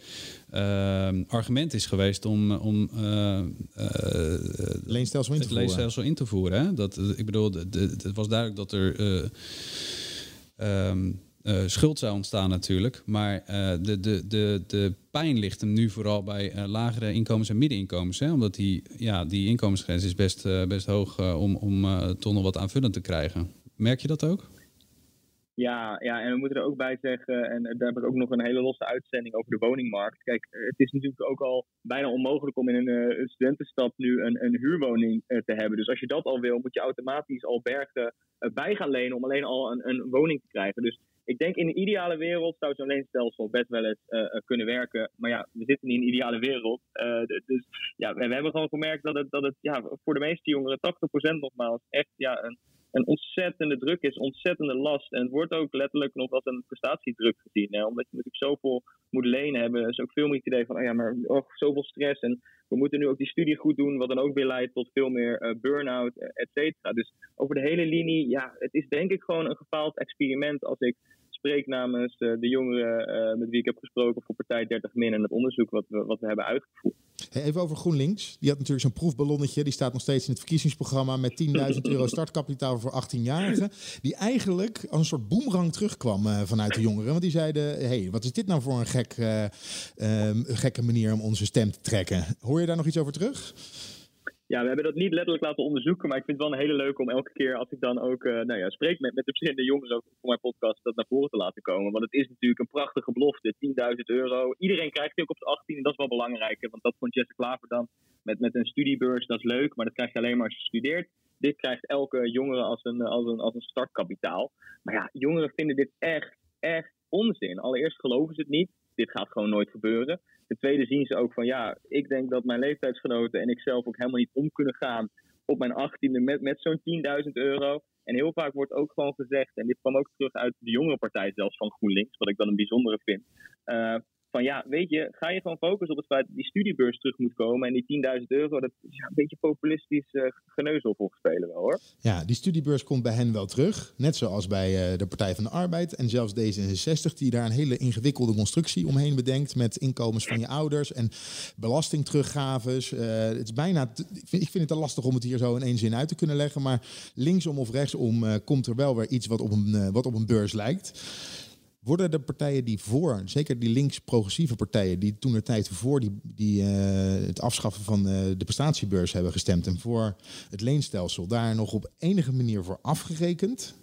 uh, argumenten is geweest om, om uh, uh, leenstelsel in te het leenstelsel in te voeren. Hè? Dat, ik bedoel, het was duidelijk dat er. Um, uh, schuld zou ontstaan natuurlijk. Maar de, de, de, de pijn ligt hem nu vooral bij lagere inkomens en middeninkomens. Hè? Omdat die, ja, die inkomensgrens is best, best hoog om, om toch nog wat aanvullend te krijgen. Merk je dat ook? Ja, ja, en we moeten er ook bij zeggen, en daar heb ik ook nog een hele losse uitzending over de woningmarkt. Kijk, het is natuurlijk ook al bijna onmogelijk om in een, een studentenstad nu een, een huurwoning te hebben. Dus als je dat al wil, moet je automatisch al bergen bij gaan lenen om alleen al een, een woning te krijgen. Dus ik denk in een ideale wereld zou zo'n leenstelsel best wel eens kunnen werken. Maar ja, we zitten niet in een ideale wereld. Dus ja, we, we, hebben gewoon gemerkt dat het, dat het ja, voor de meeste jongeren, 80% nogmaals, echt ja, een, een ontzettende druk is, ontzettende last. En het wordt ook letterlijk nog als een prestatiedruk gezien. Hè? Omdat je natuurlijk zoveel moet lenen hebben. is ook veel meer het idee van, oh ja, maar oh, zoveel stress. En we moeten nu ook die studie goed doen, wat dan ook weer leidt tot veel meer uh, burn-out, et cetera. Dus over de hele linie, ja, het is denk ik gewoon een gefaald experiment als ik spreek namens uh, de jongeren met wie ik heb gesproken voor Partij 30 Min en het onderzoek wat we, wat we hebben uitgevoerd. Even over GroenLinks. Die had natuurlijk zo'n proefballonnetje. Die staat nog steeds in het verkiezingsprogramma met 10.000 euro startkapitaal voor 18-jarigen. Die eigenlijk als een soort boemerang terugkwam uh, vanuit de jongeren. Want die zeiden, hey, wat is dit nou voor een gek, gekke manier om onze stem te trekken? Hoor je daar nog iets over terug? Ja, we hebben dat niet letterlijk laten onderzoeken, maar ik vind het wel een hele leuke om elke keer als ik dan ook uh, nou ja, spreek met, met de verschillende jongeren voor mijn podcast, dat naar voren te laten komen. Want het is natuurlijk een prachtige belofte, 10.000 euro. Iedereen krijgt die ook op de 18 en dat is wel belangrijk, want dat vond Jesse Klaver dan met, met een studiebeurs, dat is leuk, maar dat krijg je alleen maar als je studeert. Dit krijgt elke jongere als een, als een, als een startkapitaal. Maar ja, jongeren vinden dit echt, echt onzin. Allereerst geloven ze het niet. Dit gaat gewoon nooit gebeuren. Ten tweede zien ze ook van ja, ik denk dat mijn leeftijdsgenoten en ik zelf ook helemaal niet om kunnen gaan op mijn achttiende met, met zo'n 10.000 euro. En heel vaak wordt ook gewoon gezegd, en dit kwam ook terug uit de jongere partij zelfs van GroenLinks, wat ik dan een bijzondere vind. Uh, van ja, weet je, ga je gewoon focussen op het feit dat die studiebeurs terug moet komen. En die 10.000 euro, dat is een beetje populistisch uh, geneuzel volgens spelen wel hoor. Ja, die studiebeurs komt bij hen wel terug. Net zoals bij uh, de Partij van de Arbeid en zelfs D66, die daar een hele ingewikkelde constructie omheen bedenkt. Met inkomens van je ouders en belastingteruggaves. Uh, het is bijna, ik vind het te lastig om het hier zo in één zin uit te kunnen leggen. Maar linksom of rechtsom komt er wel weer iets wat op een, wat op een beurs lijkt. Worden de partijen die voor, zeker die links-progressieve partijen, die toen de tijd voor die, die, uh, het afschaffen van uh, de prestatiebeurs hebben gestemd en voor het leenstelsel, daar nog op enige manier voor afgerekend?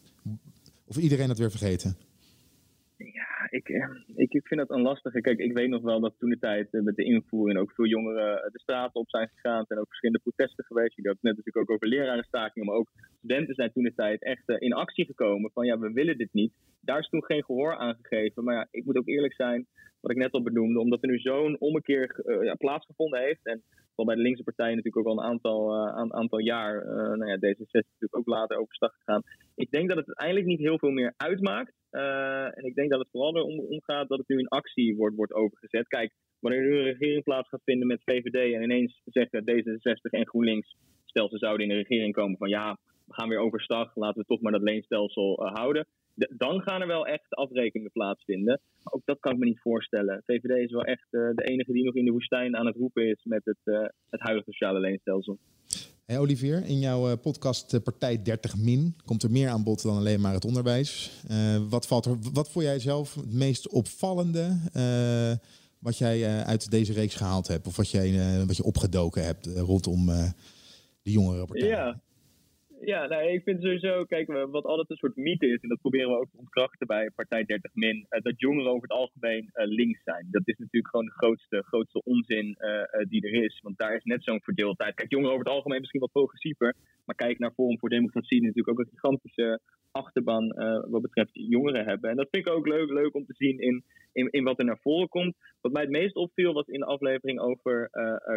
Of iedereen dat weer vergeten? Ja, ik, eh, ik, ik vind dat een lastige. Kijk, ik weet nog wel dat toen de tijd met de invoering ook veel jongeren de straten op zijn gegaan. en ook verschillende protesten geweest. Je had net natuurlijk ook over lerarenstakingen, maar ook studenten zijn toen de tijd echt in actie gekomen van ja, we willen dit niet daar is toen geen gehoor aan gegeven. Maar ja, ik moet ook eerlijk zijn, wat ik net al benoemde, omdat er nu zo'n ommekeer ja, plaatsgevonden heeft. En wel bij de linkse partijen natuurlijk ook al een aantal, aantal jaar, uh, nou ja, D66 natuurlijk ook later overstag gegaan. ik denk dat het uiteindelijk niet heel veel meer uitmaakt. Eh, en ik denk dat het vooral erom omgaat dat het nu in actie wordt, wordt overgezet. Kijk, wanneer nu een regering plaats gaat vinden met VVD en ineens zeggen D66 en GroenLinks, stel ze zouden in de regering komen van ja, we gaan weer overstag, laten we toch maar dat leenstelsel uh, houden. De, dan gaan er wel echt afrekeningen plaatsvinden. Ook dat kan ik me niet voorstellen. VVD is wel echt uh, de enige die nog in de woestijn aan het roepen is met het, het huidige sociale leenstelsel. Hey Olivier, in jouw podcast Partij 30 Min komt er meer aan bod dan alleen maar het onderwijs. wat, valt er, wat vond jij zelf het meest opvallende wat jij uit deze reeks gehaald hebt? Of wat, jij, wat je opgedoken hebt rondom de jongere? Ja. Ja, nou, ik vind sowieso, kijk, wat altijd een soort mythe is, en dat proberen we ook te ontkrachten bij Partij 30 Min, uh, dat jongeren over het algemeen uh, links zijn. Dat is natuurlijk gewoon de grootste, grootste onzin uh, die er is, want daar is net zo'n verdeeldheid. Kijk, jongeren over het algemeen misschien wat progressiever, maar kijk naar Forum voor Democratie, natuurlijk ook een gigantische achterban wat betreft jongeren hebben. En dat vind ik ook leuk, leuk om te zien in, in, in wat er naar voren komt. Wat mij het meest opviel was in de aflevering over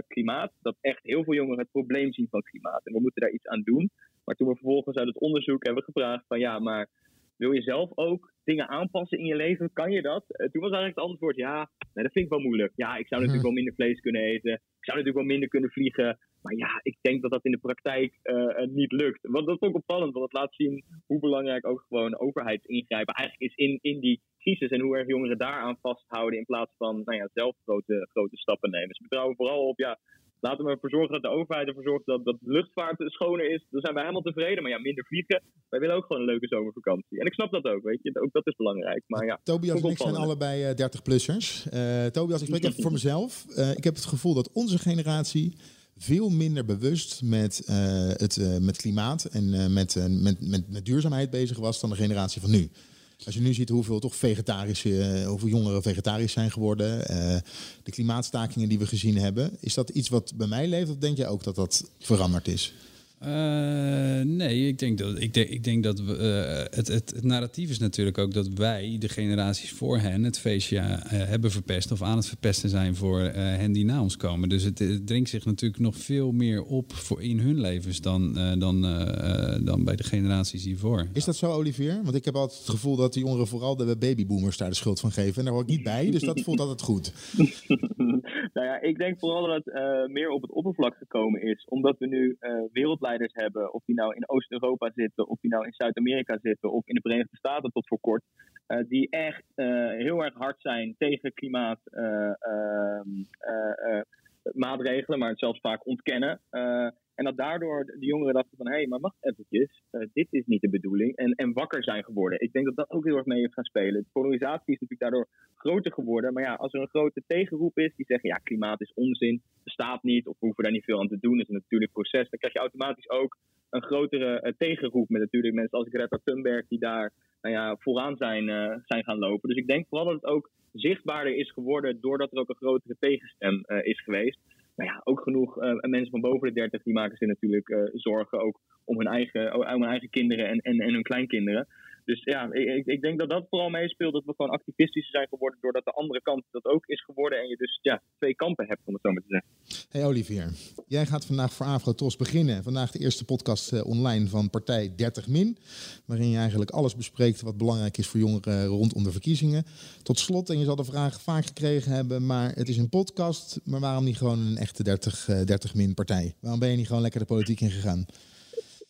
klimaat, dat echt heel veel jongeren het probleem zien van klimaat. En we moeten daar iets aan doen. Maar toen we vervolgens uit het onderzoek hebben gevraagd van ja, maar wil je zelf ook dingen aanpassen in je leven? Kan je dat? Uh, toen was eigenlijk het antwoord ja, nee, dat vind ik wel moeilijk. Ja, ik zou natuurlijk wel minder vlees kunnen eten. Ik zou natuurlijk wel minder kunnen vliegen. Maar ja, ik denk dat dat in de praktijk uh, niet lukt. Want dat is ook opvallend, want het laat zien hoe belangrijk ook gewoon overheidsingrijpen eigenlijk is in, in die crisis. En hoe erg jongeren daaraan vasthouden in plaats van nou ja, zelf grote, grote stappen nemen. Ze vertrouwen vooral op ja, laten we ervoor zorgen dat de overheid ervoor zorgt dat, dat de luchtvaart schoner is. Dan zijn wij helemaal tevreden. Maar ja, minder vliegen. Wij willen ook gewoon een leuke zomervakantie. En ik snap dat ook, weet je. Ook dat is belangrijk. Maar ja, Tobias en ik zijn allebei uh, 30-plussers. Uh, Tobias, ik spreek even voor mezelf. Uh, ik heb het gevoel dat onze generatie veel minder bewust met, het met klimaat en met, met, met, met duurzaamheid bezig was dan de generatie van nu. Als je nu ziet hoeveel toch vegetarische, hoeveel jongeren vegetarisch zijn geworden, de klimaatstakingen die we gezien hebben, is dat iets wat bij mij leeft of denk je ook dat dat veranderd is? Uh, nee, ik denk dat, ik denk, ik denk dat we, uh, het, het, het, narratief is natuurlijk ook dat wij, de generaties voor hen, het feestje uh, hebben verpest of aan het verpesten zijn voor hen die na ons komen. Dus het, het, dringt zich natuurlijk nog veel meer op voor in hun levens dan, dan, dan bij de generaties hiervoor. Is dat zo, Olivier? Want ik heb altijd het gevoel dat die jongeren vooral de babyboomers daar de schuld van geven. En daar hoor ik niet bij, dus dat voelt altijd goed. nou ja, ik denk vooral dat het meer op het oppervlak gekomen is, omdat we nu hebben, of die nou in Oost-Europa zitten, of die nou in Zuid-Amerika zitten, of in de Verenigde Staten tot voor kort, uh, die echt uh, heel erg hard zijn tegen klimaatmaatregelen, maar het zelfs vaak ontkennen. En dat daardoor de jongeren dachten van, hé, hey, maar wacht eventjes, uh, dit is niet de bedoeling. En, en wakker zijn geworden. Ik denk dat dat ook heel erg mee heeft gaan spelen. De polarisatie is natuurlijk daardoor groter geworden. Maar ja, als er een grote tegenroep is die zeggen, ja, klimaat is onzin, bestaat niet, of we hoeven daar niet veel aan te doen, is een natuurlijk proces. Dan krijg je automatisch ook een grotere uh, tegenroep met natuurlijk mensen als Greta Thunberg die daar nou ja, vooraan zijn, uh, zijn gaan lopen. Dus ik denk vooral dat het ook zichtbaarder is geworden doordat er ook een grotere tegenstem is geweest nou ja, ook genoeg uh, mensen van boven de 30 die maken zich natuurlijk uh, zorgen ook om hun eigen, om hun eigen kinderen en, en, en hun kleinkinderen. Dus ja, ik, ik denk dat dat vooral meespeelt dat we gewoon activistischer zijn geworden doordat de andere kant dat ook is geworden en je dus ja, twee kampen hebt, om het zo maar te zeggen. Hey Olivier, jij gaat vandaag voor Afrotos beginnen. Vandaag de eerste podcast uh, online van partij 30 Min, waarin je eigenlijk alles bespreekt wat belangrijk is voor jongeren rondom de verkiezingen. Tot slot, en je zal de vraag vaak gekregen hebben, maar het is een podcast, maar waarom niet gewoon een echte 30, uh, 30 Min partij? Waarom ben je niet gewoon lekker de politiek ingegaan?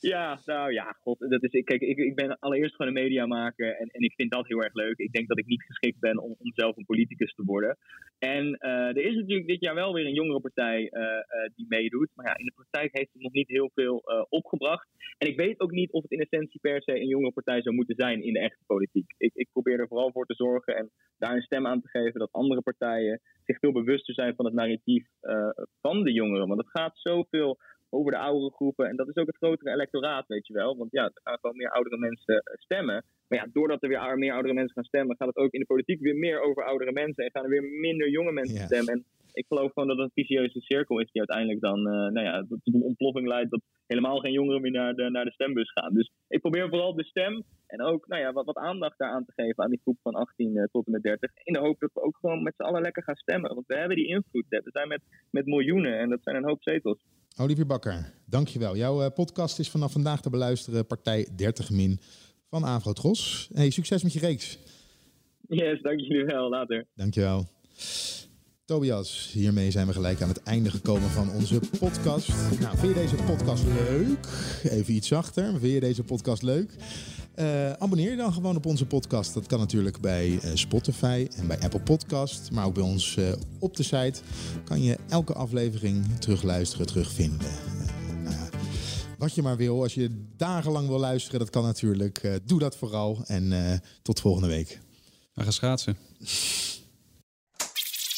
Ja, nou ja, god, dat is, kijk, ik, ik ben allereerst gewoon een mediamaker en, en ik vind dat heel erg leuk. Ik denk dat ik niet geschikt ben om, om zelf een politicus te worden. En uh, er is natuurlijk dit jaar wel weer een jongere partij uh, uh, die meedoet. Maar ja, in de praktijk heeft het nog niet heel veel opgebracht. En ik weet ook niet of het in essentie per se een jongere partij zou moeten zijn in de echte politiek. Ik, ik probeer er vooral voor te zorgen en daar een stem aan te geven dat andere partijen zich veel bewuster zijn van het narratief van de jongeren. Want het gaat zoveel over de oudere groepen. En dat is ook het grotere electoraat, weet je wel. Want ja, er gaan gewoon meer oudere mensen eh, stemmen. Maar ja, doordat er weer meer oudere mensen gaan stemmen, gaat het ook in de politiek weer meer over oudere mensen. En gaan er weer minder jonge mensen yes. stemmen. En ik geloof gewoon dat het een vicieuze cirkel is die uiteindelijk dan uh, nou ja, tot een ontploffing leidt. Dat helemaal geen jongeren meer naar de, naar de stembus gaan. Dus ik probeer vooral de stem en ook nou ja, wat, wat aandacht daaraan te geven aan die groep van 18 uh, tot en met 30. In de hoop dat we ook gewoon met z'n allen lekker gaan stemmen. Want we hebben die invloed. We zijn met, met miljoenen en dat zijn een hoop zetels. Olivier Bakker, dankjewel. Jouw eh, podcast is vanaf vandaag te beluisteren. Partij 30 Min van Avrotros. Hey, succes met je reeks. Yes, dank jullie wel. Later. Dankjewel. Tobias, hiermee zijn we gelijk aan het einde gekomen van onze podcast. Nou, vind je deze podcast leuk? Even iets zachter. Vind je deze podcast leuk? Uh, abonneer je dan gewoon op onze podcast. Dat kan natuurlijk bij uh, Spotify en bij Apple Podcast. Maar ook bij ons uh, op de site kan je elke aflevering terugluisteren, terugvinden. Nou wat je maar wil. Als je dagenlang wil luisteren, dat kan natuurlijk. doe dat vooral. En tot volgende week. We gaan schaatsen.